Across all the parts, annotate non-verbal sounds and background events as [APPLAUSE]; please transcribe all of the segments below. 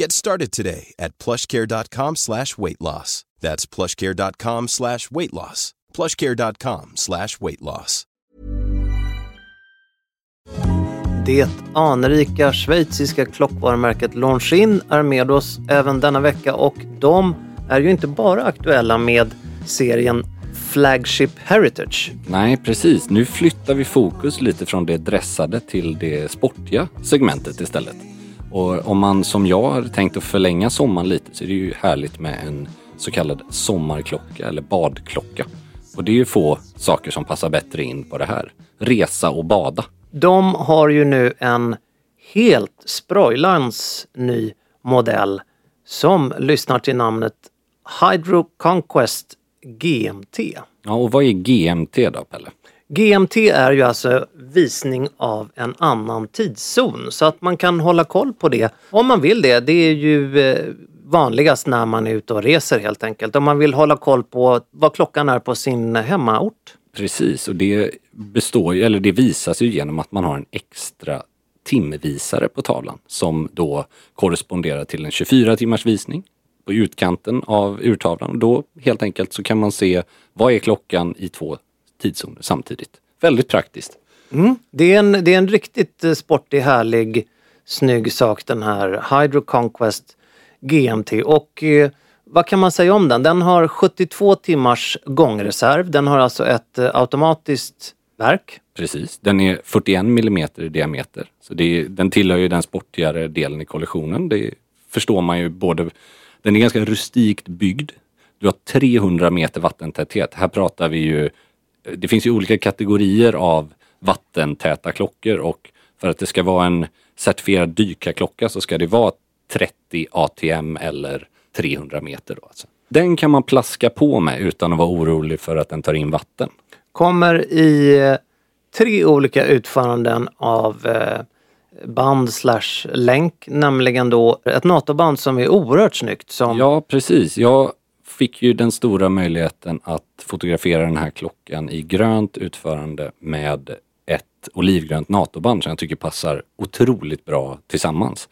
Get started today at plushcare.com slash weight loss. That's plushcare.com slash weight loss. plushcare.com slash weight loss. Det anrika schweiziska klockvarumärket Longines är med oss även denna vecka och de är ju inte bara aktuella med serien Flagship Heritage. Nej, precis. Nu flyttar vi fokus lite från det dressade till det sportiga segmentet istället. Och om man som jag har tänkt att förlänga sommaren lite så är det ju härligt med en så kallad sommarklocka eller badklocka. Och det är ju få saker som passar bättre in på det här. Resa och bada. De har ju nu en helt sprojlans ny modell som lyssnar till namnet Hydro Conquest GMT. Ja, och vad är GMT då, Pelle? GMT är ju alltså visning av en annan tidszon så att man kan hålla koll på det om man vill det. Det är ju eh, vanligast när man är ute och reser helt enkelt. Om man vill hålla koll på vad klockan är på sin hemmaort. Precis, och det består ju, eller det visas ju genom att man har en extra timvisare på tavlan som då korresponderar till en 24 timmars visning på utkanten av urtavlan. Då helt enkelt så kan man se vad är klockan i två tidszoner samtidigt. Väldigt praktiskt. Mm. Det, är en, det är en riktigt eh, sportig, härlig, snygg sak den här Hydro Conquest GMT. Och eh, vad kan man säga om den? Den har 72 timmars gångreserv. Den har alltså ett eh, automatiskt verk. Precis, den är 41 millimeter i diameter. Så är, den tillhör ju den sportigare delen i kollektionen. Det förstår man ju både. Den är ganska rustikt byggd. Du har 300 meter vattentäthet. Här pratar vi ju det finns ju olika kategorier av vattentäta klockor och för att det ska vara en certifierad dykarklocka så ska det vara 30 ATM eller 300 meter. Då alltså. Den kan man plaska på med utan att vara orolig för att den tar in vatten. Kommer i eh, tre olika utföranden av eh, band slash länk, nämligen då ett NATO-band som är oerhört snyggt. Som... Ja, precis. Jag fick ju den stora möjligheten att fotografera den här klockan i grönt utförande med ett olivgrönt NATO-band som jag tycker passar otroligt bra tillsammans.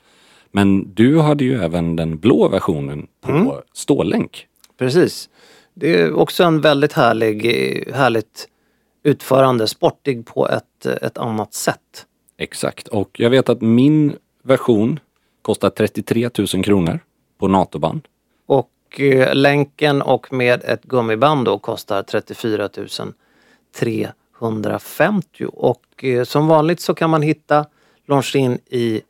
Men du hade ju även den blå versionen på mm. stålänk. Precis. Det är också en väldigt härlig, härligt utförande, sportig på ett, ett annat sätt. Exakt och jag vet att min version kostar 33 000 kronor på NATO-band. Eh, länken och med ett gummiband då kostar 34 350 och eh, som vanligt så kan man hitta Longines i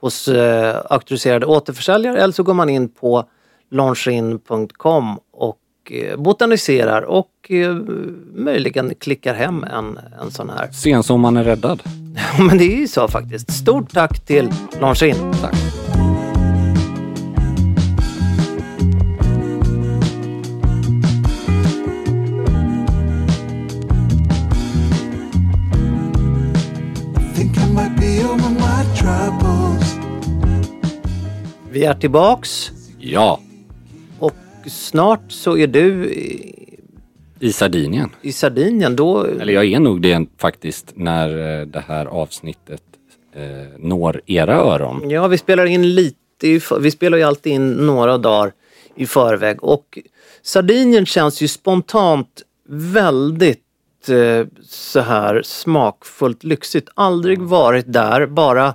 hos eh, auktoriserade återförsäljare eller så går man in på longines.com och eh, botaniserar och eh, möjligen klickar hem en, en sån här. Sensommaren är räddad. [LAUGHS] Men det är ju så faktiskt. Stort tack till Longines. Tack. Vi är tillbaks. Ja. Och snart så är du I Sardinien. i Sardinien, då... Eller jag är nog det faktiskt när eh, det här avsnittet eh, når era öron. Ja, vi spelar in lite, i för- vi spelar ju alltid in några dagar i förväg och Sardinien känns ju spontant väldigt eh, så här smakfullt lyxigt. Aldrig varit där, bara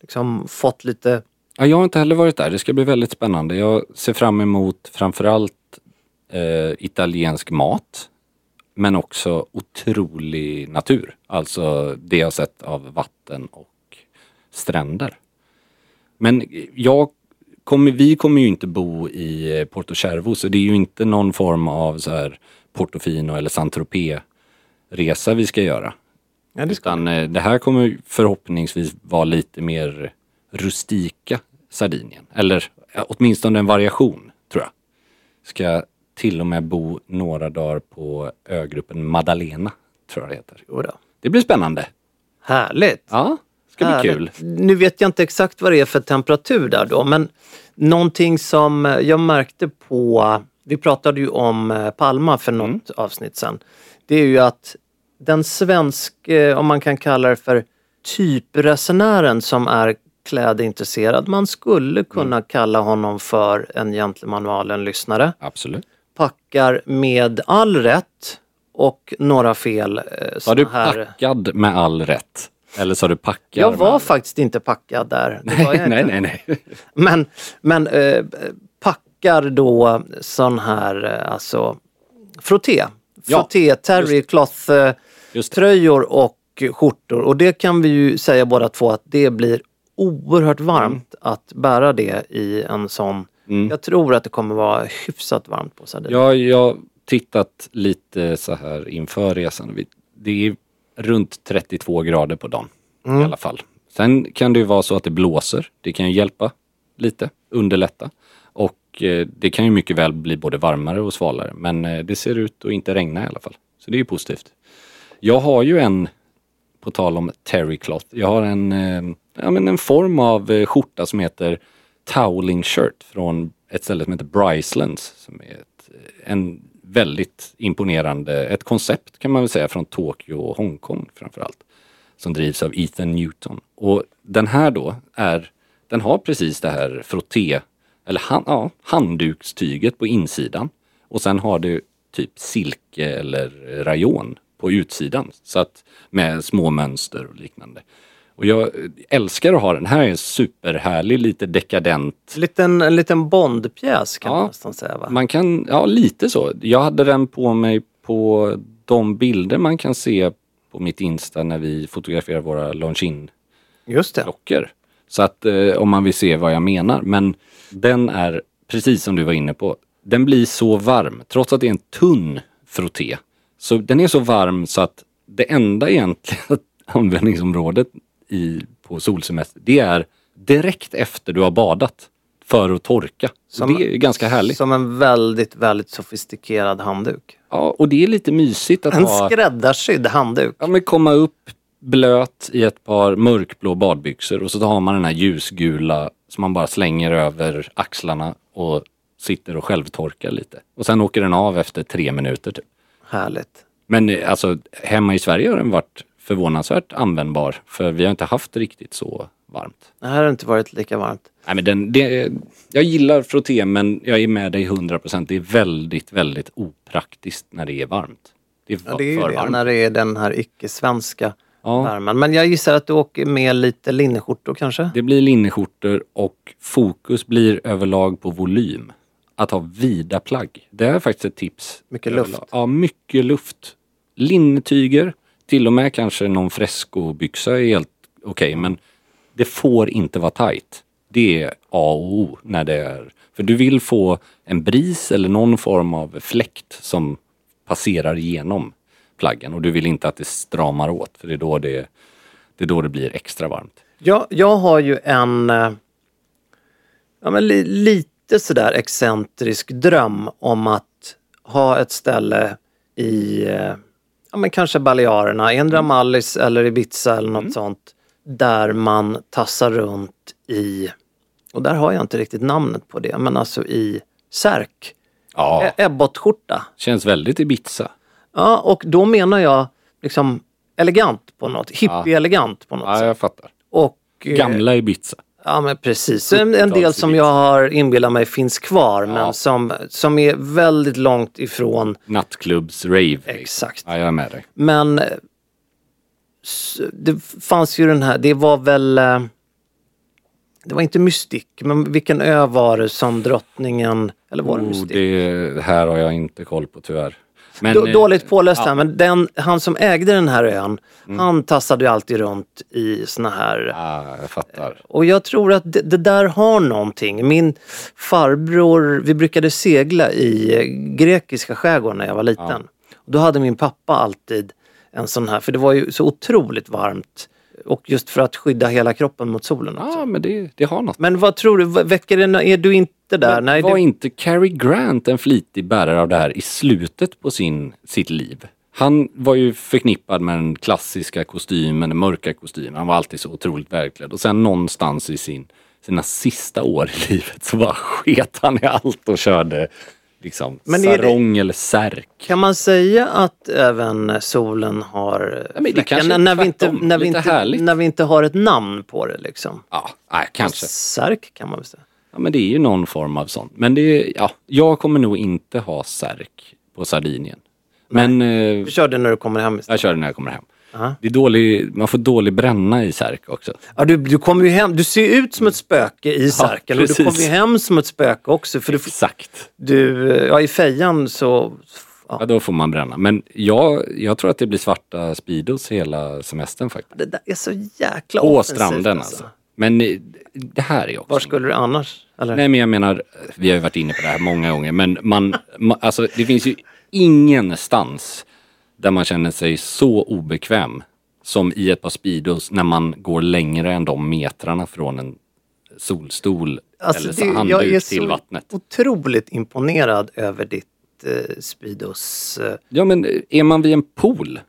liksom fått lite Ja, jag har inte heller varit där. Det ska bli väldigt spännande. Jag ser fram emot framförallt eh, italiensk mat. Men också otrolig natur. Alltså det jag sett av vatten och stränder. Men jag kommer, vi kommer ju inte bo i eh, Porto Cervo så det är ju inte någon form av så här Portofino eller Saint-Tropez resa vi ska göra. Ja, det ska Utan eh, det här kommer förhoppningsvis vara lite mer rustika Sardinien. Eller åtminstone en variation, tror jag. Ska till och med bo några dagar på ögruppen Madalena, tror jag det heter. Jodå. Det blir spännande. Härligt! Ja, ska bli kul. Härligt. Nu vet jag inte exakt vad det är för temperatur där då men någonting som eh, jag märkte på, vi pratade ju om eh, Palma för något Mm. avsnitt sen. Det är ju att den svensk, eh, om man kan kalla det för typresenären som är klädintresserad, man skulle kunna Mm. kalla honom för en gentlemanvalen-lyssnare. Absolut. Packar med all rätt och några fel. eh, Var du här... packad med all rätt? Eller sa du packad? Jag var faktiskt inte packad där. Nej, inte. nej, nej. [LAUGHS] Men, men eh, packar då sån här eh, alltså frotté. Ja, Frotté, terrycloth eh, Just det. tröjor och skjortor. Och det kan vi ju säga båda två att det blir oerhört varmt att bära det i en sån. Mm. Jag tror att det kommer vara hyfsat varmt på Sardinien. Ja, jag har tittat lite så här inför resan. Det är runt 32 grader på dagen Mm. i alla fall. Sen kan det ju vara så att det blåser. Det kan ju hjälpa lite, underlätta. Och eh, det kan ju mycket väl bli både varmare och svalare. Men eh, det ser ut att inte regna i alla fall. Så det är ju positivt. Jag har ju en, på tal om terrycloth, jag har en, eh, ja, men en form av eh, skjorta som heter Toweling shirt från ett ställe som heter Brycelands. Som är ett, eh, en väldigt imponerande, ett koncept kan man väl säga från Tokyo och Hongkong framförallt. Som drivs av Ethan Newton. Och den här då är, den har precis det här frotté, eller han, ja, handdukstyget på insidan. Och sen har du typ silke eller rayon på utsidan. Så att med små mönster och liknande. Och jag älskar att ha den. Här är superhärlig, lite dekadent. Liten, en liten Bondpjäs kan Ja. man nästan säga va? Man kan, ja lite så. Jag hade den på mig på de bilder man kan se på mitt Insta när vi fotograferar våra Longines Just det. klockor. Så att eh, om man vill se vad jag menar. Men den är, precis som du var inne på, den blir så varm. Trots att det är en tunn frotté. Så den är så varm så att det enda egentliga [LAUGHS] användningsområdet i, på solsemester, det är direkt efter du har badat. För att torka. Som- det är ganska härligt. Som en väldigt, väldigt sofistikerad handduk. Ja, och det är lite mysigt att En ha... skräddarsydd handduk. Ja, men komma upp blöt i ett par mörkblå badbyxor och så har man den här ljusgula som man bara slänger över axlarna och sitter och självtorkar lite. Och sen åker den av efter tre minuter typ. Härligt. Men eh, alltså hemma i Sverige har den varit förvånansvärt användbar för vi har inte haft riktigt så varmt. Det här har inte varit lika varmt. Nej, men den, det, jag gillar frotté men jag är med dig 100%. Det är väldigt, väldigt opraktiskt när det är varmt. Det är, Ja, det är ju för det, varmt. när det är den här icke-svenska Ja. värmen. Men jag gissar att du åker med lite linneskjortor kanske? Det blir linneskjortor och fokus blir överlag på volym. Att ha vida plagg. Det är faktiskt ett tips. Mycket överlag. luft. Ja, mycket luft. Linnetyger, till och med kanske någon frescobyxa är helt okej men det får inte vara tajt. Det är A och O när det är... För du vill få en bris eller någon form av fläkt som passerar igenom plaggen och du vill inte att det stramar åt för det är då det, det, är då det blir extra varmt. Jag, jag har ju en eh, ja, men li, lite sådär excentrisk dröm om att ha ett ställe i eh, ja, men kanske Balearerna, endera Mallis eller Ibiza eller något sånt. Där man tassar runt i, och där har jag inte riktigt namnet på det, men alltså i särk. Ja, E- Ebbot-skjorta. känns väldigt Ibiza. Ja, och då menar jag liksom elegant på något, hippie-elegant på något Ja, sätt. jag fattar. Och, eh, Gamla Ibiza. Ja men precis. En, en del som jag har inbillat mig finns kvar men som, som är väldigt långt ifrån. Nattklubbs rave. Exakt. Ja, jag är med dig. Men eh, det fanns ju den här, det var väl eh, det var inte Mystik, men vilken ö var det som drottningen, eller var det Oh, Mystik? det här har jag inte koll på tyvärr. Men, Då- eh, Dåligt påläst ja. här, men den, han som ägde den här ön, Mm. han tassade ju alltid runt i såna här Ja, jag fattar. Och jag tror att det, det där har någonting. Min farbror, vi brukade segla i eh, grekiska skärgården när jag var liten. Och då hade min pappa alltid en sån här, för det var ju så otroligt varmt. Och just för att skydda hela kroppen mot solen. Ja, men det, det har något. Men vad tror du, väcker det, är du inte där? Men Nej, var du, inte Cary Grant en flitig bärare av det här i slutet på sin, sitt liv? Han var ju förknippad med den klassiska kostymen, den mörka kostymen. Han var alltid så otroligt välklädd. Och sen någonstans i sin, sina sista år i livet så bara sket han i allt och körde liksom Men är det- sarong eller särk. kan man säga att även solen har men det fläckar? kanske när, är när, vi inte, när, vi inte, härligt. när vi inte har ett namn på det liksom? Ja, nej, kanske. Särk kan man väl säga. Ja, men det är ju någon form av sånt. Men det är, ja, jag kommer nog inte ha särk på Sardinien. Men eh, Du kör det när du kommer hem istället. jag kör det när jag kommer hem. Aha. Det är dålig, man får dålig bränna i särk också. Ja, du, du kommer ju hem, du ser ut som ett spöke i särken och du kommer ju hem som ett spöke också. För du, Exakt. du, ja, i fejan så... Ja, Ja, då får man bränna. Men jag, jag tror att det blir svarta Speedos hela semestern faktiskt. det där är så jäkla På stranden alltså. Men eh, det här är också... Var skulle du annars? Eller? Nej men jag menar, vi har ju varit inne på det här många gånger, men man, ma, alltså det finns ju ingenstans där man känner sig så obekväm som i ett par Speedos när man går längre än de metrarna från en solstol Alltså, eller det, så jag är handduk så till vattnet. otroligt imponerad över ditt eh, Speedos... Eh, Ja men är man vid en pool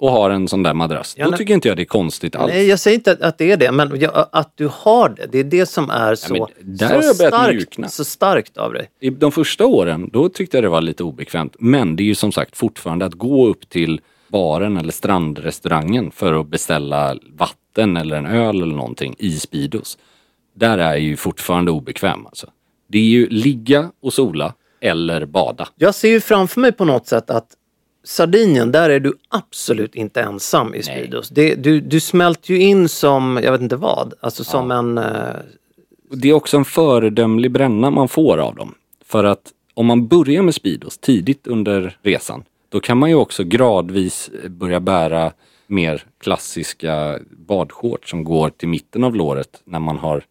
och har en sån där madrass, Ja, då nej. tycker inte jag det är konstigt alls. nej, jag säger inte att, att det är det, men jag, att du har det. Det är det som är så, men där så, börjat mjukna. starkt, så starkt av dig. I de första åren, då tyckte jag det var lite obekvämt. Men det är ju som sagt fortfarande att gå upp till baren eller strandrestaurangen för att beställa vatten eller en öl eller någonting i Speedos. Där är jag ju fortfarande obekväm alltså. Det är ju ligga och sola eller bada. Jag ser ju framför mig på något sätt att Sardinien, där är du absolut inte ensam i Speedos. Det, du, du smälter ju in som, jag vet inte vad, alltså som en... eh, Det är också en föredömlig bränna man får av dem. För att om man börjar med Speedos tidigt under resan, då kan man ju också gradvis börja bära mer klassiska badshorts som går till mitten av låret när man har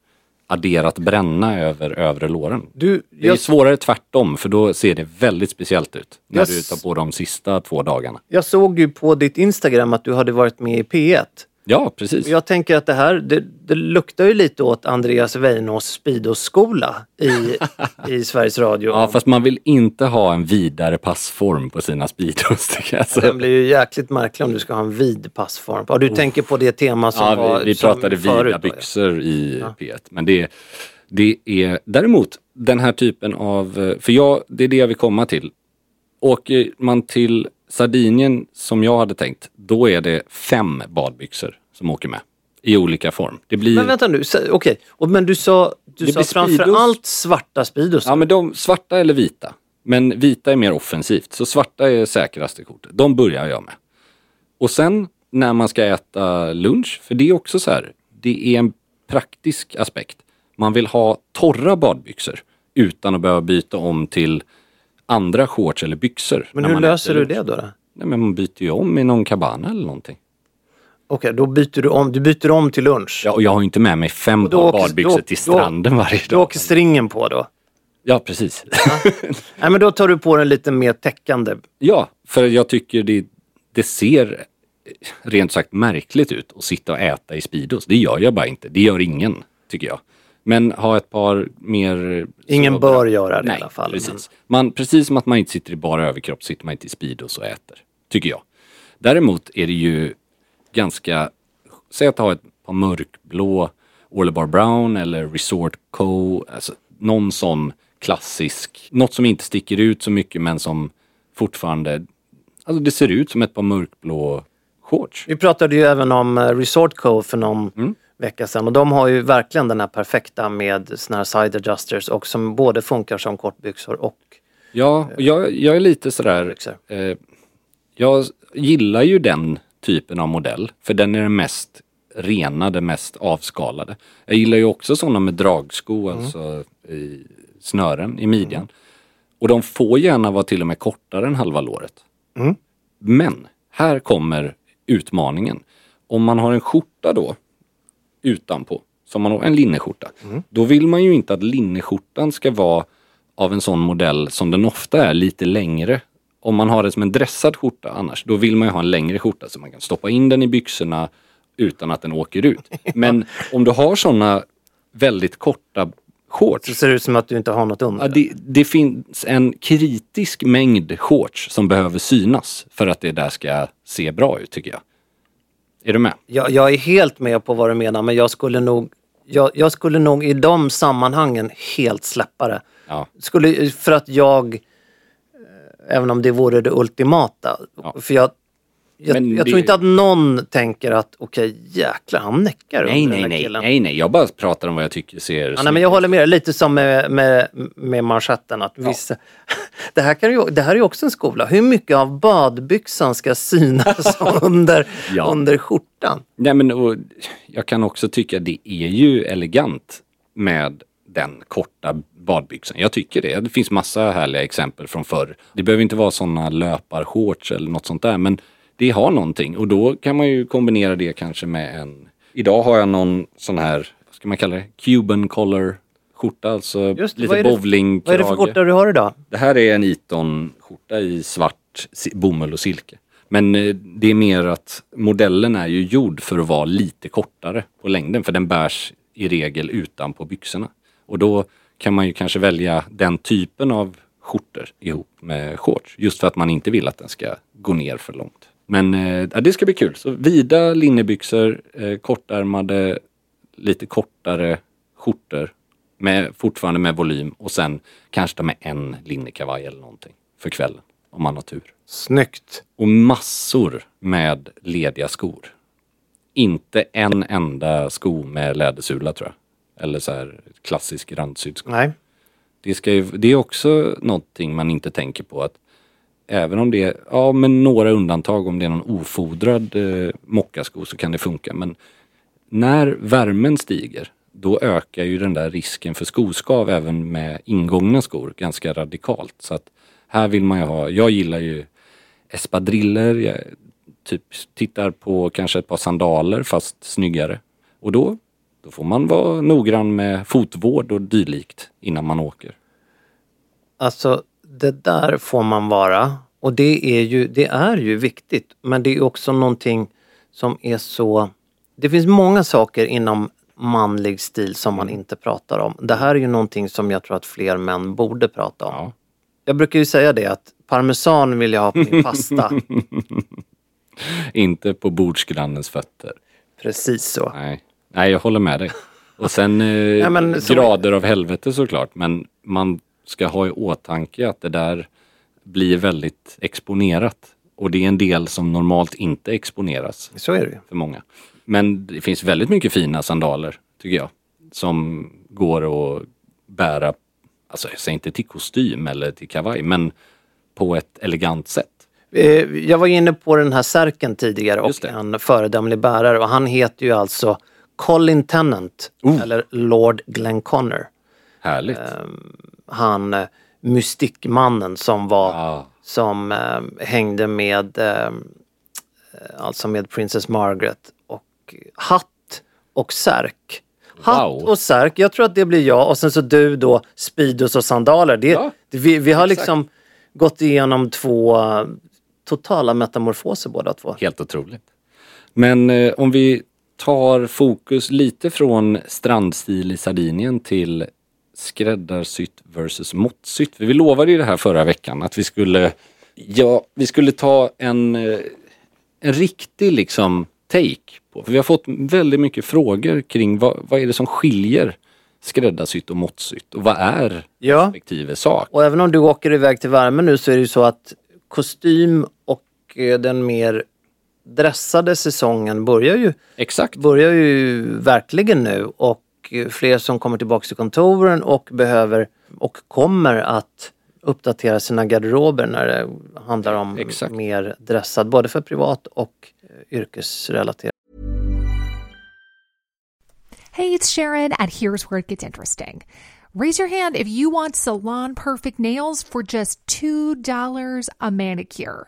adderat bränna över övre låren. Du, Det är jag, svårare tvärtom för då ser det väldigt speciellt ut när Jag du tar på de sista två dagarna. jag såg ju på ditt Instagram att du hade varit med i P1. Ja, precis. Jag tänker att det här, det, det luktar ju lite åt Andreas Weinås Speedos-skola i, [LAUGHS] i Sveriges Radio. Ja, fast man vill inte ha en vidare passform på sina Speedos. [LAUGHS] tycker jag. Så- Den blir ju jäkligt märklig om du ska ha en vid passform. Ja, du tänker på det tema som Ja, var vi, vi som pratade förut vida då, ja. byxor i P1. Men det, det är däremot den här typen av, eh, för jag, det är det jag vill komma till. Åker man till Sardinien som jag hade tänkt, då är det fem badbyxor som åker med. I olika form. Det blir, Men vänta nu, okej. Och Men du sa, du Det sa blir framför Speedos. allt svarta Speedos. ja men de svarta eller vita. Men vita är mer offensivt, så svarta är säkraste kortet. De börjar jag med. Och sen när man ska äta lunch, för det är också så här, det är en praktisk aspekt. Man vill ha torra badbyxor utan att behöva byta om till andra shorts eller byxor. Men hur löser du det då? då? Nej, men man byter ju om i någon cabana eller någonting. Okej, då byter du om. Du byter om till lunch. Ja, och jag har ju inte med mig fem då par badbyxor då- till då- stranden varje Då dag. åker stringen på då. Ja, precis. Nej, men då tar du på den lite mer täckande. Ja, för jag tycker det, det ser rent sagt märkligt ut att sitta och äta i Speedos. Det gör jag bara inte. Det gör ingen, tycker jag. Men ha ett par mer... Ingen sobra- bör göra det Nej, i alla fall. Precis. Man, precis som att man inte sitter i bara överkropp sitter man inte i Speedos och äter. Tycker jag. Däremot är det ju ganska... Säg att har ett par mörkblå Orlebar Brown eller Resort Co. Alltså, någon sån klassisk, något som inte sticker ut så mycket men som fortfarande, alltså det ser ut som ett par mörkblå shorts. Vi pratade ju även om eh, Resort Co för någon Mm. Vecka sedan och de har ju verkligen den här perfekta med såna här side adjusters och som både funkar som kortbyxor och Ja, och jag, jag är lite sådär, eh, jag gillar ju den typen av modell för den är den mest rena, den mest avskalade. Jag gillar ju också sådana med dragsko, alltså i snören i midjan. Och de får gärna vara till och med kortare än halva låret. Men här kommer utmaningen. Om man har en skjorta då utanpå, som man har en linneskjorta. Då vill man ju inte att linneskjortan ska vara av en sån modell som den ofta är, lite längre. Om man har det som en dressad skjorta annars, då vill man ju ha en längre skjorta så man kan stoppa in den i byxorna utan att den åker ut. [LAUGHS] Men om du har såna väldigt korta så shorts ser det ut som att du inte har något under. Ja, det, det finns en kritisk mängd shorts som behöver synas för att det där ska se bra ut tycker jag. Är du med? Jag, jag är helt med på vad du menar men jag skulle nog jag, jag skulle nog i de sammanhangen helt släppa det. Ja. Skulle, för att jag, eh, även om det vore det ultimata, Ja. för jag, jag, jag det- tror inte att någon tänker att okej jäklar han näckar Nej, under nej, den här nej, killen. nej, nej. Jag bara pratar om vad jag tycker ser Ja, nej, men jag håller med lite som med, med, med manschetten. Att vissa, [LAUGHS] det, här kan ju, det här är ju också en skola. Hur mycket av badbyxan ska synas [LAUGHS] under, Ja. under skjortan? Nej, men och, jag kan också tycka det är ju elegant med den korta badbyxan. Jag tycker det. Det finns massa härliga exempel från förr. Det behöver inte vara sådana löparshorts eller något sånt där men det har någonting och då kan man ju kombinera det kanske med en... Idag har jag någon sån här, vad ska man kalla det, Cuban collar skjorta, alltså Just lite vad bowlingkrage. Vad är det för skjorta du har idag? Det här är en Eton-skjorta i svart bomull och silke. Men eh, det är mer att modellen är ju gjord för att vara lite kortare på längden för den bärs i regel utan på byxorna. Och då kan man ju kanske välja den typen av skjortor ihop med shorts. Just för att man inte vill att den ska gå ner för långt. Men eh, det ska bli kul. Så vida linnebyxor, eh, kortärmade, lite kortare skjortor. Med, fortfarande med volym och sen kanske med en linnekavaj eller någonting för kvällen. Om man har tur. Snyggt. Och massor med lediga skor. Inte en enda sko med lädersula tror jag. Eller så här klassisk randsydd sko. Nej. Det, ska ju, det är också någonting man inte tänker på att även om det är, ja men några undantag om det är någon ofodrad eh, mockasko så kan det funka. Men när värmen stiger då ökar ju den där risken för skoskav även med ingångna skor ganska radikalt. Så att här vill man ju ha, jag gillar ju espadriller, jag typ tittar på kanske ett par sandaler fast snyggare. Och då, då får man vara noggrann med fotvård och dylikt innan man åker. Alltså det där får man vara. Och det är ju, det är ju viktigt. Men det är också någonting som är så... Det finns många saker inom manlig stil som man inte pratar om. Det här är ju någonting som jag tror att fler män borde prata om. Ja. Jag brukar ju säga det att parmesan vill jag ha på min [LAUGHS] pasta. Inte på bordsgrannens fötter. Precis så. Nej. Nej, jag håller med dig. Och sen eh, [LAUGHS] men så- grader av helvete såklart. Men man ska ha i åtanke att det där blir väldigt exponerat. Och det är en del som normalt inte exponeras Så är det för många. Men det finns väldigt mycket fina sandaler, tycker jag. Som går att bära, alltså jag säger inte till kostym eller till kavaj, men på ett elegant sätt. Eh, Jag var inne på den här särken tidigare och en föredömlig bärare och han heter ju alltså Colin Tennant Oh. eller Lord Glenconner. Härligt. Han eh, mystikmannen som var Ja. som eh, hängde med eh, alltså med Princess Margaret och hatt och särk. Hatt Wow. och särk, jag tror att det blir jag och sen så du då Speedos och sandaler. Det, Ja, vi, vi har exakt. liksom gått igenom två eh, totala metamorfoser båda två. Helt otroligt. Men eh, om vi tar fokus lite från strandstil i Sardinien till skräddarsytt versus måttsytt. Vi lovade ju det här förra veckan att vi skulle, ja, vi skulle ta en, eh, en riktig liksom take på. För vi har fått väldigt mycket frågor kring vad, vad är det som skiljer skräddarsytt och måttsytt och vad är Ja. respektive sak? Och även om du åker iväg till värmen nu så är det ju så att kostym och eh, den mer dressade säsongen börjar ju, Exakt. börjar ju verkligen nu och fler som kommer tillbaka till kontoren och behöver och kommer att uppdatera sina garderober när det handlar om Exakt. mer dressad, både för privat och eh, yrkesrelaterat. Hey, it's Sharon, and here's where it gets interesting. Raise your hand if you want salon perfect nails for just $2 a manicure.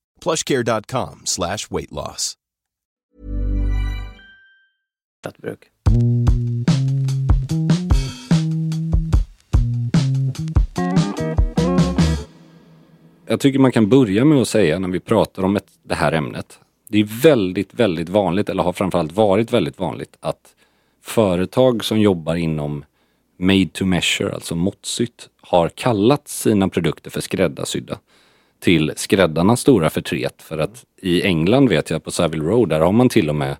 plushcare.com slash weight loss. bruk. Jag tycker man kan börja med att säga när vi pratar om ett, det här ämnet. Det är väldigt, väldigt vanligt, eller har framförallt varit väldigt vanligt, att företag som jobbar inom made to measure, alltså måttsytt, har kallat sina produkter för skräddarsydda till skräddarnas stora förtret. För att i England vet jag på Savile Row, där har man till och med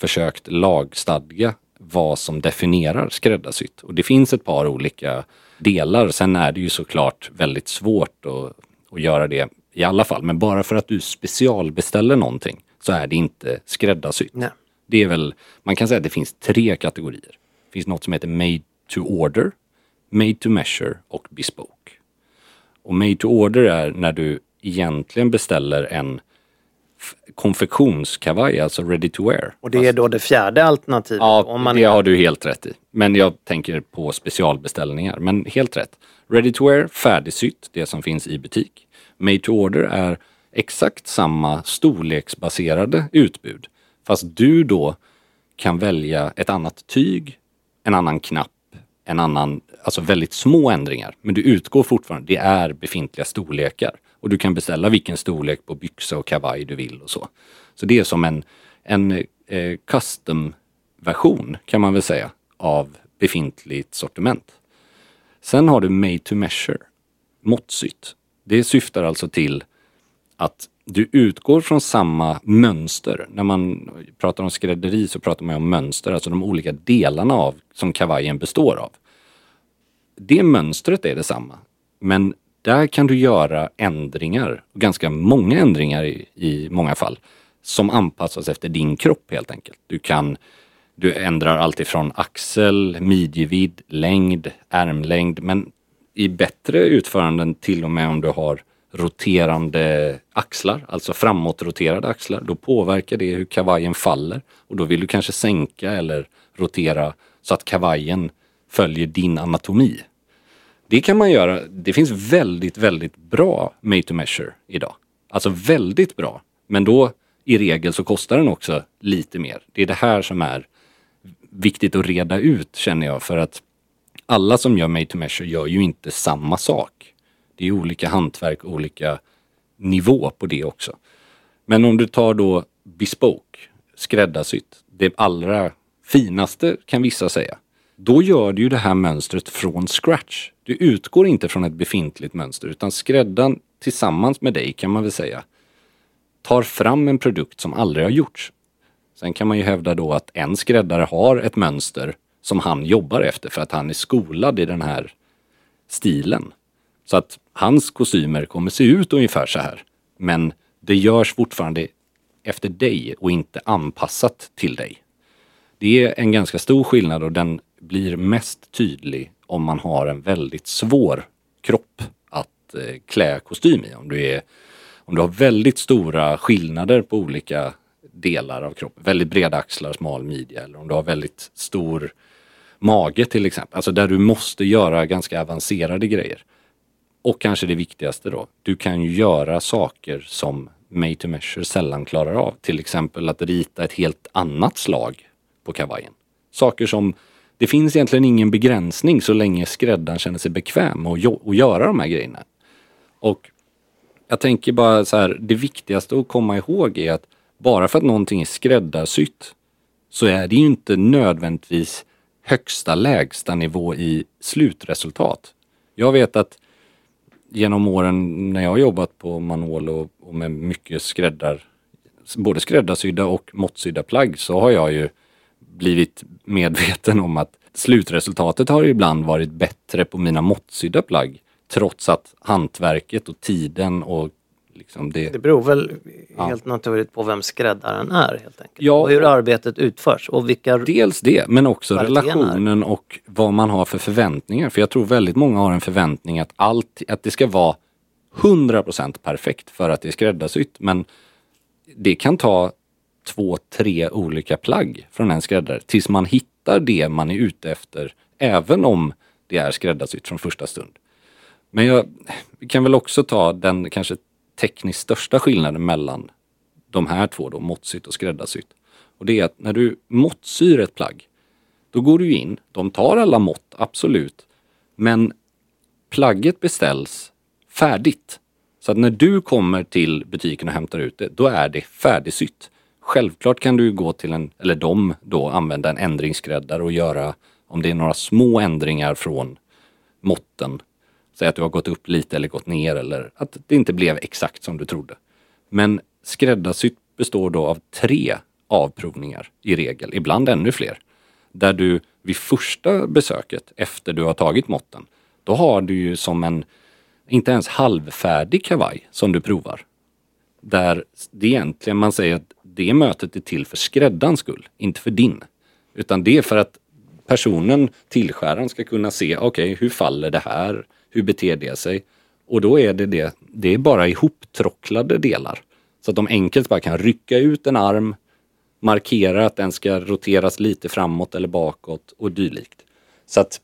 försökt lagstadga vad som definierar skräddarsytt. Och det finns ett par olika delar. Sen är det ju såklart väldigt svårt att, att göra det i alla fall. Men bara för att du specialbeställer någonting så är det inte skräddarsytt. Nej. Det är väl, man kan säga att det finns tre kategorier. Det finns något som heter made to order, made to measure och bespoke. Och made to order är när du egentligen beställer en konfektionskavaj, alltså ready to wear. Och det är då det fjärde alternativet. Ja, om man det har du helt rätt i. Men jag tänker på specialbeställningar. Men helt rätt. Ready to wear, färdigsytt, det som finns i butik. Made to order är exakt samma storleksbaserade utbud. Fast du då kan välja ett annat tyg, en annan knapp, en annan, alltså väldigt små ändringar. Men du utgår fortfarande, det är befintliga storlekar. Och du kan beställa vilken storlek på byxa och kavaj du vill och så. Så det är som en, en eh, custom-version kan man väl säga av befintligt sortiment. Sen har du made to measure, måttsytt. Det syftar alltså till att du utgår från samma mönster. När man pratar om skrädderi så pratar man om mönster, alltså de olika delarna av som kavajen består av. Det mönstret är detsamma. Men där kan du göra ändringar, ganska många ändringar i, i många fall, som anpassas efter din kropp helt enkelt. Du kan du ändrar allt ifrån axel, midjevidd, längd, ärmlängd, men i bättre utföranden till och med om du har roterande axlar, alltså framåtroterade axlar, då påverkar det hur kavajen faller och då vill du kanske sänka eller rotera så att kavajen följer din anatomi. Det kan man göra. Det finns väldigt, väldigt bra made to measure idag. Alltså väldigt bra. Men då i regel så kostar den också lite mer. Det är det här som är viktigt att reda ut känner jag för att alla som gör made to measure gör ju inte samma sak. Det är olika hantverk, olika nivå på det också. Men om du tar då bespoke, skräddarsytt, det allra finaste kan vissa säga. Då gör du ju det här mönstret från scratch. Du utgår inte från ett befintligt mönster utan skräddaren tillsammans med dig kan man väl säga tar fram en produkt som aldrig har gjorts. Sen kan man ju hävda då att en skräddare har ett mönster som han jobbar efter för att han är skolad i den här stilen. Så att hans kostymer kommer se ut ungefär så här. Men det görs fortfarande efter dig och inte anpassat till dig. Det är en ganska stor skillnad och den blir mest tydlig om man har en väldigt svår kropp att eh, klä kostym i. Om du, är, om du har väldigt stora skillnader på olika delar av kroppen. Väldigt breda axlar, smal midja eller om du har väldigt stor mage till exempel. Alltså där du måste göra ganska avancerade grejer. Och kanske det viktigaste då, du kan ju göra saker som made to measure sällan klarar av. Till exempel att rita ett helt annat slag på kavajen. Saker som, det finns egentligen ingen begränsning så länge skräddaren känner sig bekväm med att göra de här grejerna. Och jag tänker bara så här, det viktigaste att komma ihåg är att bara för att någonting är skräddarsytt så är det ju inte nödvändigtvis högsta lägsta nivå i slutresultat. Jag vet att genom åren när jag har jobbat på Manol och, och med mycket skräddar, både skräddarsydda och måttsydda plagg så har jag ju blivit medveten om att slutresultatet har ibland varit bättre på mina måttsydda plagg trots att hantverket och tiden och liksom det... Det beror väl ja. helt naturligt på vem skräddaren är helt enkelt. Ja, och hur arbetet utförs och vilka... Dels det, men också relationen och vad man har för förväntningar. För jag tror väldigt många har en förväntning att allt, att det ska vara 100% perfekt för att det är skräddarsytt. Men det kan ta två, tre olika plagg från en skräddare tills man hittar det man är ute efter. Även om det är skräddarsytt från första stund. Men jag kan väl också ta den kanske tekniskt största skillnaden mellan de här två då, måttsytt och skräddarsytt. Och det är att när du måttsyr ett plagg, då går du in, de tar alla mått, absolut. Men plagget beställs färdigt. Så att när du kommer till butiken och hämtar ut det, då är det färdigsytt. Självklart kan du gå till en, eller de då, använda en ändringsskräddare och göra, om det är några små ändringar från måtten, säg att du har gått upp lite eller gått ner eller att det inte blev exakt som du trodde. Men skräddarsytt består då av tre avprovningar i regel, ibland ännu fler. Där du vid första besöket efter du har tagit måtten, då har du ju som en, inte ens halvfärdig kavaj som du provar. Där det egentligen, man säger att det mötet är till för skräddarens skull, inte för din. Utan det är för att personen, tillskäraren, ska kunna se, okej, okay, hur faller det här? Hur beter det sig? Och då är det det, det är bara ihoptråcklade delar. Så att de enkelt bara kan rycka ut en arm, markera att den ska roteras lite framåt eller bakåt och dylikt. Så att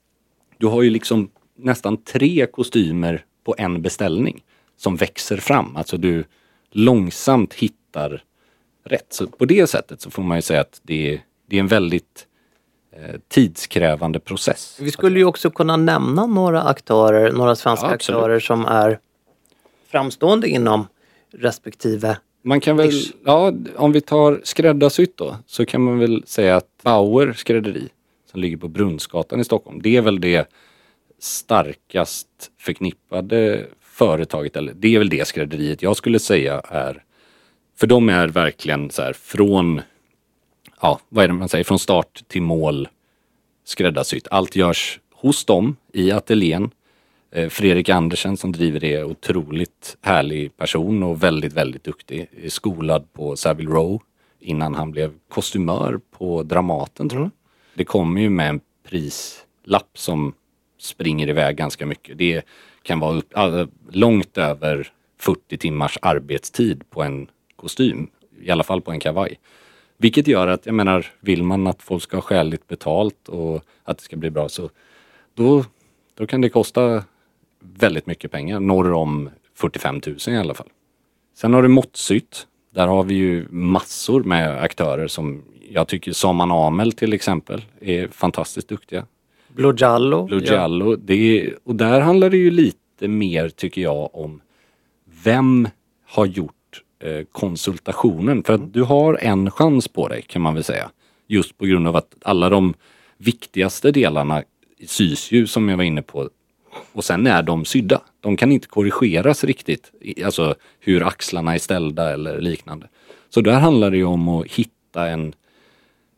du har ju liksom nästan tre kostymer på en beställning som växer fram. Alltså du långsamt hittar rätt. Så på det sättet så får man ju säga att det är, det är en väldigt tidskrävande process. Vi skulle ju också kunna nämna några aktörer, några svenska ja, aktörer som är framstående inom respektive man kan väl, ja om vi tar skräddarsytt då, så kan man väl säga att Bauer skrädderi som ligger på Brunnsgatan i Stockholm, det är väl det starkast förknippade företaget, eller det är väl det skrädderiet jag skulle säga är för de är verkligen så här från, ja vad är det man säger, från start till mål skräddarsytt. Allt görs hos dem i ateljén. Eh, Fredrik Andersen som driver det är otroligt härlig person och väldigt, väldigt duktig. Skolad på Savile Row innan han blev kostymör på Dramaten tror jag. Det kommer ju med en prislapp som springer iväg ganska mycket. Det kan vara upp, långt över 40 timmars arbetstid på en kostym. I alla fall på en kavaj. Vilket gör att, jag menar, vill man att folk ska ha skäligt betalt och att det ska bli bra så då, då kan det kosta väldigt mycket pengar, norr om 45 000 i alla fall. Sen har du måttsytt. Där har vi ju massor med aktörer som jag tycker Saman Amel till exempel är fantastiskt duktiga. Blue Jallo. Blue Jallo. Det är, och där handlar det ju lite mer tycker jag om vem har gjort konsultationen? För att du har en chans på dig kan man väl säga. Just på grund av att alla de viktigaste delarna sys ju som jag var inne på. Och sen är de sydda. De kan inte korrigeras riktigt. Alltså hur axlarna är ställda eller liknande. Så där handlar det ju om att hitta en,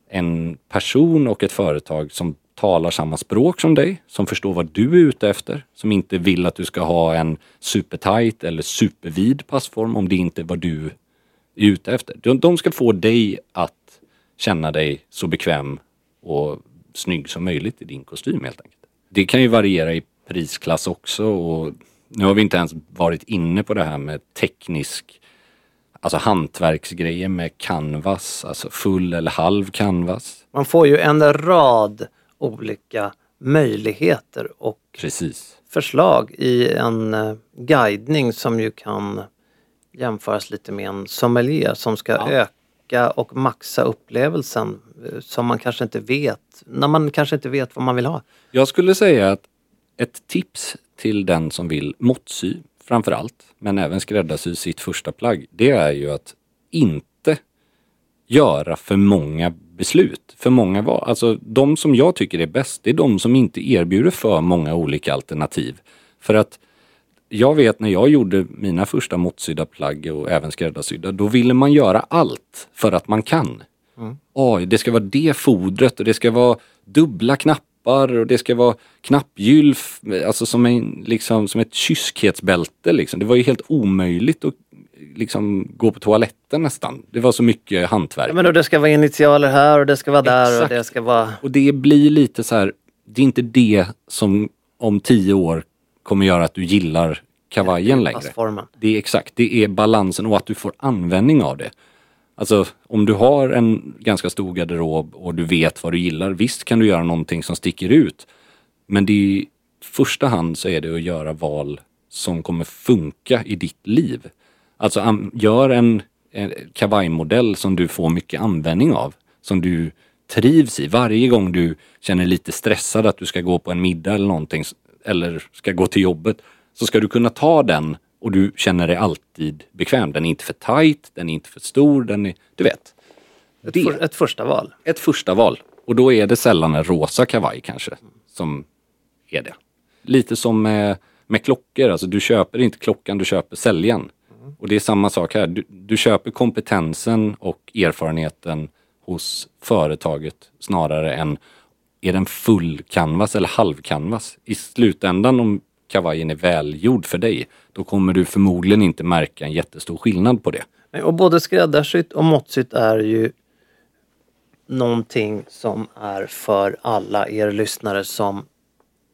en person och ett företag som talar samma språk som dig, som förstår vad du är ute efter, som inte vill att du ska ha en supertight eller supervid passform om det inte är vad du är ute efter. De, de ska få dig att känna dig så bekväm och snygg som möjligt i din kostym helt enkelt. Det kan ju variera i prisklass också och nu har vi inte ens varit inne på det här med teknisk, alltså hantverksgrejer med canvas, alltså full eller halv canvas. Man får ju en rad olika möjligheter och Precis. förslag i en eh, guidning som ju kan jämföras lite med en sommelier som ska Ja. öka och maxa upplevelsen eh, som man kanske inte vet, när man kanske inte vet vad man vill ha. Jag skulle säga att ett tips till den som vill måttsy framför allt, men även skräddarsy sitt första plagg, det är ju att inte göra för många beslut. För många val. Alltså de som jag tycker är bäst, det är de som inte erbjuder för många olika alternativ. För att jag vet när jag gjorde mina första måttsydda plagg och även skräddarsydda, då ville man göra allt för att man kan. Oj, det ska vara det fodret och det ska vara dubbla knappar och det ska vara knappgylf, alltså som, en, liksom, som ett kyskhetsbälte. Liksom. Det var ju helt omöjligt att liksom, gå på toaletten nästan. Det var så mycket hantverk. Ja, men då det ska vara initialer här och det ska vara där Exakt. och det ska vara... Och det blir lite så här, det är inte det som om tio år kommer göra att du gillar kavajen längre. Passformen. Det är exakt, det är balansen och att du får användning av det. Alltså om du har en ganska stor garderob och du vet vad du gillar, visst kan du göra någonting som sticker ut. Men det är, i första hand så är det att göra val som kommer funka i ditt liv. Alltså gör en, en kavajmodell som du får mycket användning av. Som du trivs i. Varje gång du känner lite stressad att du ska gå på en middag eller någonting eller ska gå till jobbet så ska du kunna ta den och du känner dig alltid bekväm. Den är inte för tight, den är inte för stor, den är, du vet. Ett, Det. för, ett första val. Ett första val. Och då är det sällan en rosa kavaj kanske som är det. Lite som med, med klockor, alltså du köper inte klockan, du köper säljaren. Och det är samma sak här. Du, du köper kompetensen och erfarenheten hos företaget snarare än är den full canvas eller halv canvas. I slutändan om kavajen är välgjord för dig, då kommer du förmodligen inte märka en jättestor skillnad på det. Och både skräddarsytt och måttsytt är ju någonting som är för alla er lyssnare som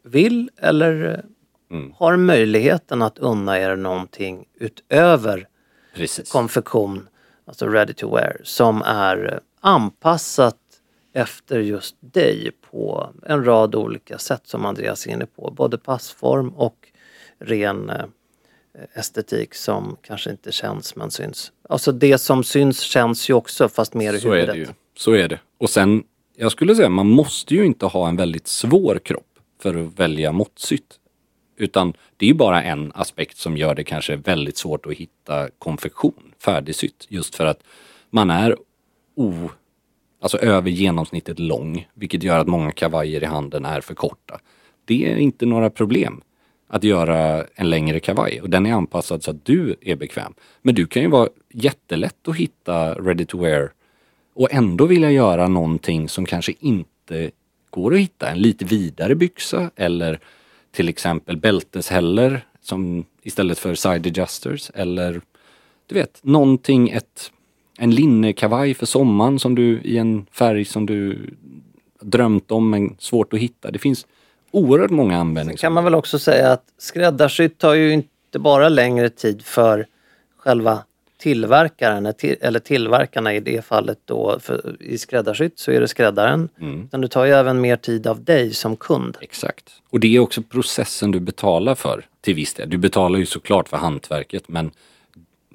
vill eller Mm. har möjligheten att unna er någonting utöver Precis. konfektion, alltså ready to wear, som är eh, anpassat efter just dig på en rad olika sätt som Andreas är inne på. Både passform och ren eh, estetik som kanske inte känns men syns. Alltså det som syns känns ju också fast mer i Så är huvudet. det ju. Så är det. Och sen, jag skulle säga man måste ju inte ha en väldigt svår kropp för att välja måttsytt. Utan det är ju bara en aspekt som gör det kanske väldigt svårt att hitta konfektion, färdigsytt. Just för att man är o, alltså över genomsnittet lång, vilket gör att många kavajer i handen är för korta. Det är inte några problem att göra en längre kavaj och den är anpassad så att du är bekväm. Men du kan ju vara jättelätt att hitta ready to wear och ändå vilja göra någonting som kanske inte går att hitta. En lite vidare byxa eller till exempel bälteshäller som istället för side adjusters eller du vet, någonting, ett, en linnekavaj för sommaren som du i en färg som du drömt om men svårt att hitta. Det finns oerhört många Sen användningar. kan man väl också säga att skräddarsytt tar ju inte bara längre tid för själva tillverkaren eller tillverkarna i det fallet då i skräddarsytt så är det skräddaren. Mm. Utan du tar ju även mer tid av dig som kund. Exakt. Och det är också processen du betalar för till viss del. Du betalar ju såklart för hantverket men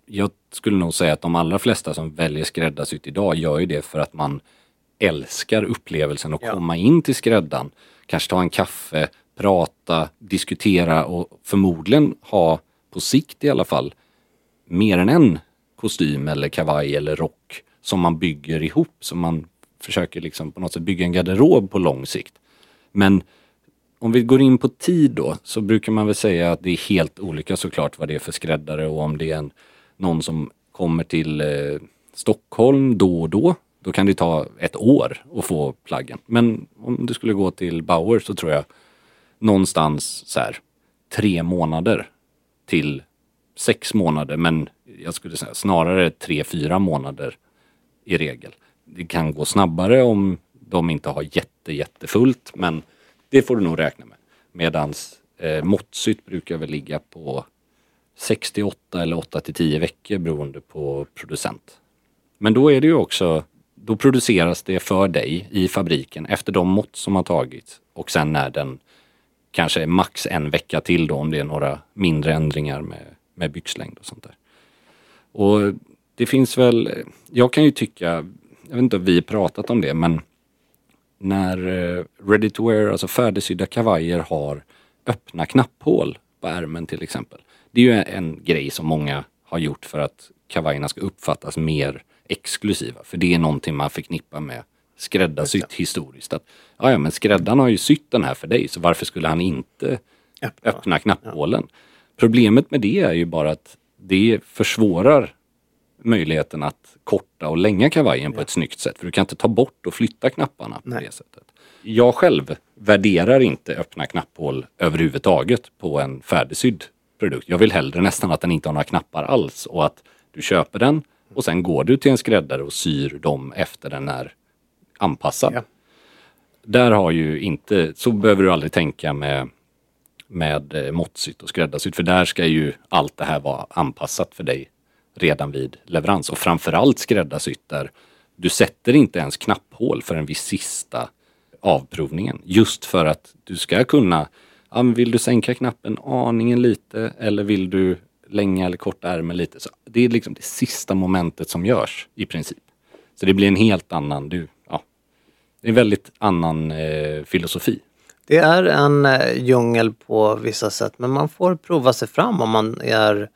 jag skulle nog säga att de allra flesta som väljer skräddarsytt idag gör ju det för att man älskar upplevelsen att Ja. komma in till skräddaren. Kanske ta en kaffe, prata, diskutera och förmodligen ha på sikt i alla fall mer än en kostym eller kavaj eller rock som man bygger ihop. Som man försöker liksom på något sätt bygga en garderob på lång sikt. Men om vi går in på tid då så brukar man väl säga att det är helt olika såklart vad det är för skräddare och om det är en, någon som kommer till eh, Stockholm då och då. Då kan det ta ett år att få plaggen. Men om du skulle gå till Bauer så tror jag någonstans så här tre månader till sex månader. Men jag skulle säga snarare tre, fyra månader i regel. Det kan gå snabbare om de inte har jätte, jättefullt men det får du nog räkna med. Medans eh, måttsytt brukar väl ligga på 68 eller 8 till 10 veckor beroende på producent. Men då är det ju också, då produceras det för dig i fabriken efter de mått som har tagits och sen när den kanske är max en vecka till då om det är några mindre ändringar med, med byxlängd och sånt där. Och det finns väl, jag kan ju tycka, jag vet inte om vi har pratat om det men när eh, ready to wear, alltså färdigsydda kavajer har öppna knapphål på ärmen till exempel. Det är ju en, grej som många har gjort för att kavajerna ska uppfattas mer exklusiva. För det är någonting man förknippar med skräddarsytt historiskt. Att, ja, ja, men skräddaren har ju sytt den här för dig så varför skulle han inte Öppna. öppna knapphålen? Problemet med det är ju bara att det försvårar möjligheten att korta och länga kavajen på ett snyggt sätt. För du kan inte ta bort och flytta knapparna på Nej. det sättet. Jag själv värderar inte öppna knapphål överhuvudtaget på en färdigsydd produkt. Jag vill hellre nästan att den inte har några knappar alls och att du köper den och sen går du till en skräddare och syr dem efter den är anpassad. Ja. Där har ju inte, så behöver du aldrig tänka med, med eh, måttsytt och skräddarsytt för där ska ju allt det här vara anpassat för dig redan vid leverans och framförallt skräddarsytt där du sätter inte ens knapphål för vid sista avprovningen. Just för att du ska kunna, ja, men vill du sänka knappen aningen lite eller vill du länga eller korta ärmen lite. Så det är liksom det sista momentet som görs i princip. Så det blir en helt annan, du, ja, det är en väldigt annan eh, filosofi. Det är en eh, djungel på vissa sätt men man får prova sig fram om man är,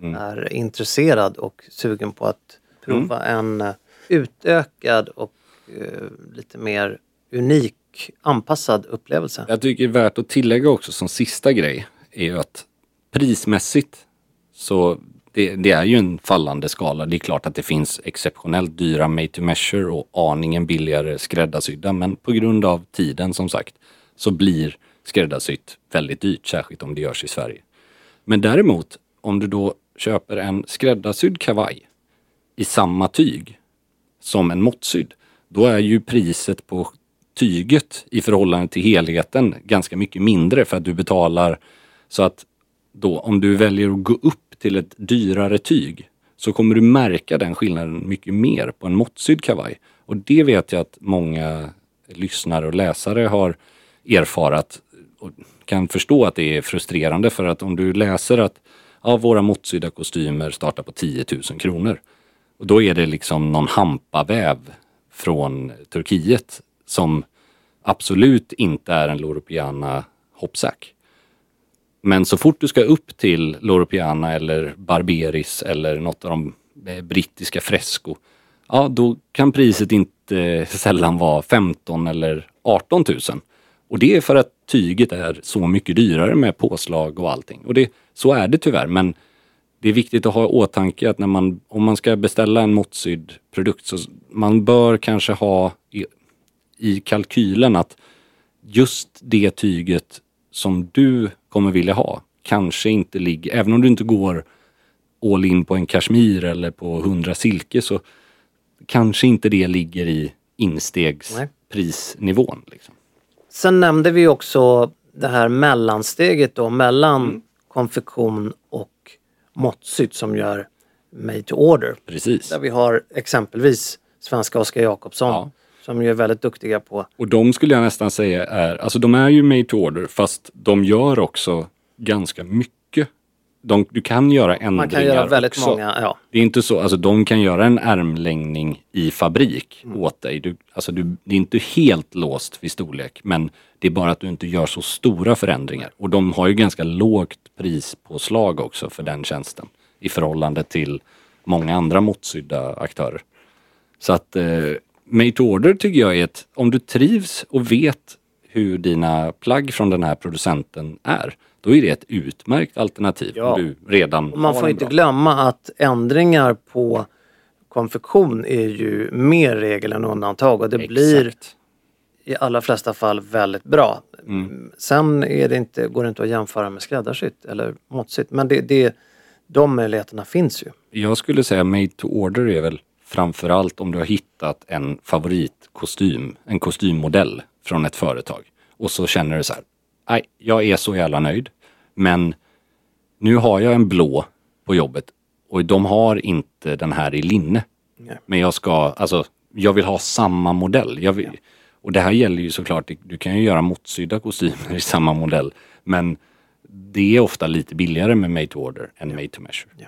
Mm. är intresserad och sugen på att prova en eh, utökad och eh, lite mer unik anpassad upplevelse. Jag tycker det är värt att tillägga också som sista grej är ju att prismässigt så det, det är ju en fallande skala. Det är klart att det finns exceptionellt dyra made to measure och aningen billigare skräddarsydda men på grund av tiden som sagt så blir skräddarsytt väldigt dyrt, särskilt om det görs i Sverige. Men däremot om du då köper en skräddarsydd kavaj i samma tyg som en måttsydd, då är ju priset på tyget i förhållande till helheten ganska mycket mindre för att du betalar så att då om du väljer att gå upp till ett dyrare tyg så kommer du märka den skillnaden mycket mer på en måttsydd kavaj. Och det vet jag att många lyssnare och läsare har erfarat och kan förstå att det är frustrerande för att om du läser att ja, våra måttsydda kostymer startar på 10 000 kronor. Och då är det liksom någon hampaväv från Turkiet som absolut inte är en Loro Piana hoppsack. Men så fort du ska upp till Loro Piana eller Barberis eller något av de eh, brittiska Fresco, ja då kan priset inte sällan vara 15 eller 18 000. Och det är för att tyget är så mycket dyrare med påslag och allting. Och det, så är det tyvärr, men det är viktigt att ha i åtanke att när man, om man ska beställa en måttsydd produkt så man bör kanske ha i, i kalkylen att just det tyget som du kommer vilja ha kanske inte ligger, även om du inte går all in på en kashmir eller på 100 silke så kanske inte det ligger i instegsprisnivån. Liksom. Sen nämnde vi också det här mellansteget då mellan konfektion och måttsytt som gör made to order. Precis. Där vi har exempelvis svenska Oskar Jakobsson Ja. som ju är väldigt duktiga på Och de skulle jag nästan säga är, alltså de är ju made to order fast de gör också ganska mycket. De, du kan göra ändringar Man kan göra väldigt också. många, ja. Det är inte så, alltså de kan göra en ärmlängning i fabrik Mm. åt dig. Du, alltså du, det är inte helt låst vid storlek men det är bara att du inte gör så stora förändringar. Och de har ju ganska lågt prispåslag också för den tjänsten i förhållande till många andra måttsydda aktörer. Så att eh, Made to Order tycker jag är ett, om du trivs och vet hur dina plagg från den här producenten är, då är det ett utmärkt alternativ. Ja. Om du redan Och man får inte bra- glömma att ändringar på konfektion är ju mer regel än undantag och det blir Exakt. i allra flesta fall väldigt bra. Mm. Sen är det inte, går det inte att jämföra med skräddarsytt eller måttsytt men det, det, de möjligheterna finns ju. Jag skulle säga made to order är väl framförallt om du har hittat en favoritkostym, en kostymmodell från ett företag. Och så känner du så här, nej, jag är så jävla nöjd. Men nu har jag en blå på jobbet och de har inte den här i linne. Nej. Men jag ska, alltså, jag vill ha samma modell. Vill, Och det här gäller ju såklart, du kan ju göra måttsydda kostymer i samma modell. Men det är ofta lite billigare med made to order än made to measure. Ja.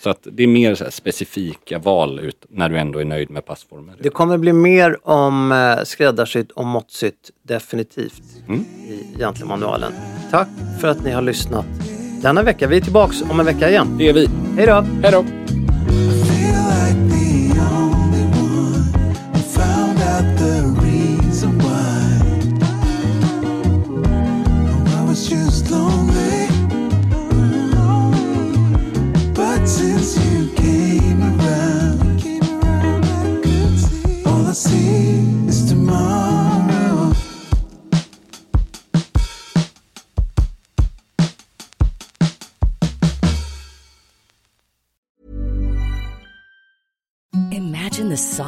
Så att det är mer specifika val ut, när du ändå är nöjd med passformen. Det kommer bli mer om eh, skräddarsytt och måttsytt definitivt Mm. i Gentlemanualen. Tack för att ni har lyssnat denna vecka. Vi är tillbaks om en vecka igen. Det är vi. Hej då! Hej då! sun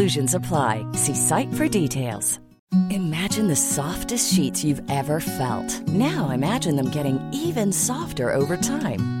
Exclusions apply. See site for details. Imagine the softest sheets you've ever felt. Now imagine them getting even softer over time.